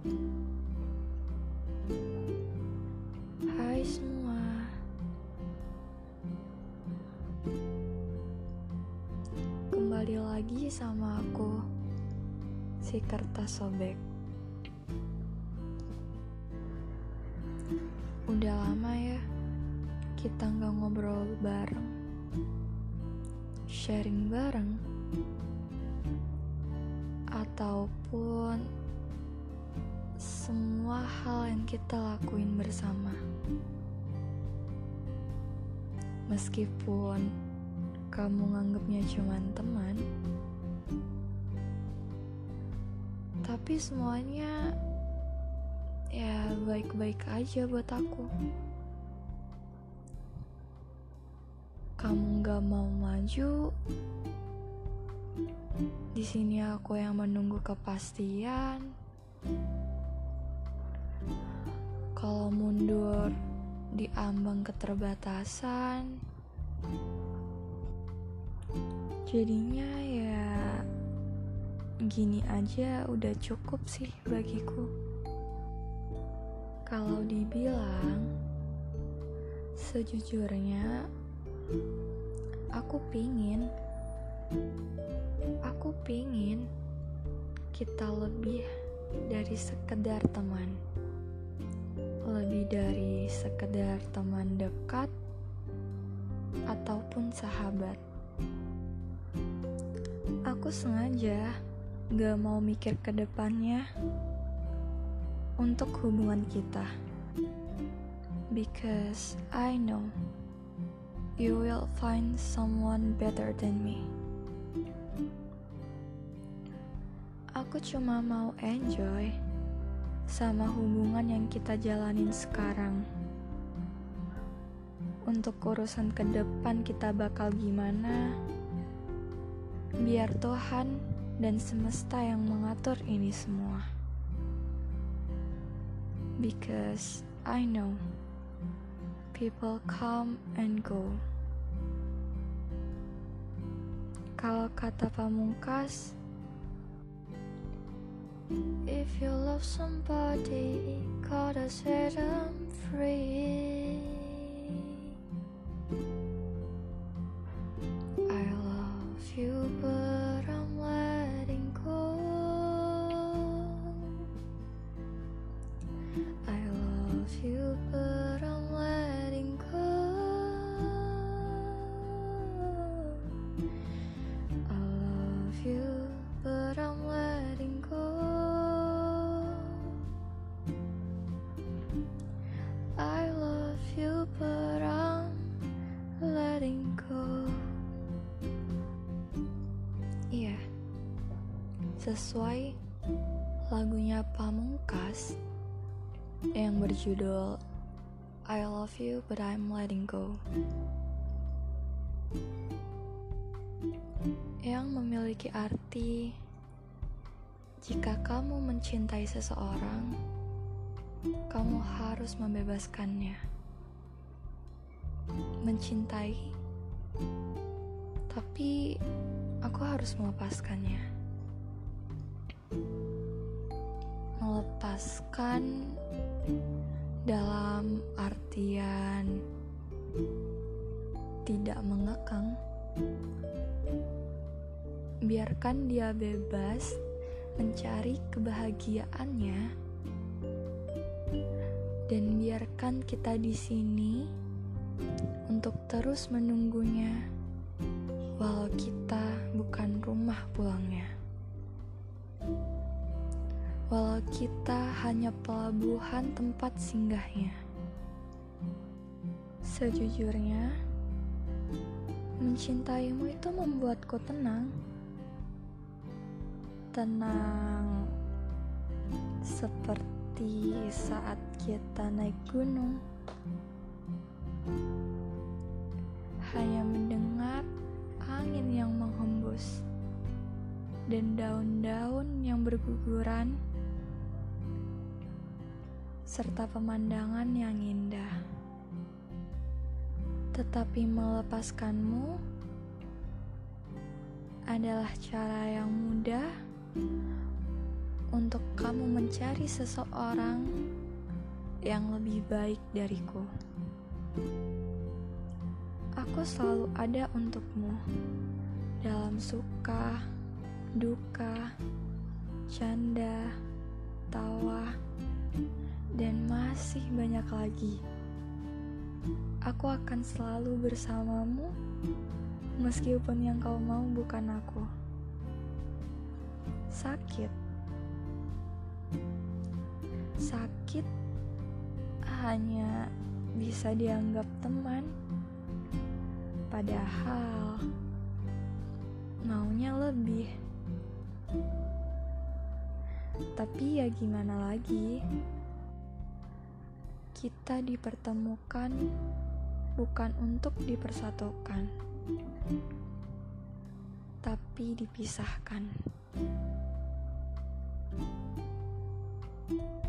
Hai semua. Kembali lagi sama aku Si kertas sobek. Udah lama ya Kita nggak ngobrol bareng. Sharing bareng. Ataupun semua hal yang kita lakuin bersama. Meskipun kamu nganggapnya cuma teman, tapi semuanya ya baik-baik aja buat aku. Kamu gak mau maju, di sini aku yang menunggu kepastian. Kalau mundur di ambang keterbatasan, jadinya ya gini aja udah cukup sih bagiku. Kalau dibilang sejujurnya, aku pingin, aku pingin kita lebih dari sekedar teman, lebih dari sekedar teman dekat ataupun sahabat. Aku sengaja gak mau mikir ke depannya untuk hubungan kita. Because I know you will find someone better than me. Aku cuma mau enjoy sama hubungan yang kita jalanin sekarang. Untuk urusan ke depan kita bakal gimana? Biar Tuhan dan semesta yang mengatur ini semua. Because I know people come and go. Kalau kata pamungkas, If you love somebody, gotta set them free. I'm letting go. Iya, sesuai lagunya Pamungkas yang berjudul I Love You But I'm Letting Go. Yang memiliki arti jika kamu mencintai seseorang, kamu harus membebaskannya. Mencintai, tapi aku harus melepaskannya. Melepaskan dalam artian tidak mengekang. Biarkan dia bebas mencari kebahagiaannya dan biarkan kita di sini untuk terus menunggunya walau kita bukan rumah pulangnya. Walau kita hanya pelabuhan tempat singgahnya. Sejujurnya, mencintaimu itu membuatku tenang. Tenang seperti saat kita naik gunung. Hanya mendengar angin yang menghembus dan daun-daun yang berguguran serta pemandangan yang indah. Tetapi melepaskanmu adalah cara yang mudah untuk kamu mencari seseorang yang lebih baik dariku. Aku selalu ada untukmu dalam suka, duka, bercanda, tawa, dan masih banyak lagi. Aku akan selalu bersamamu, meskipun yang kau mau bukan aku. Sakit, sakit hanya bisa dianggap teman, padahal maunya lebih. Tapi ya, gimana lagi? Kita dipertemukan bukan untuk dipersatukan, tapi dipisahkan. thank you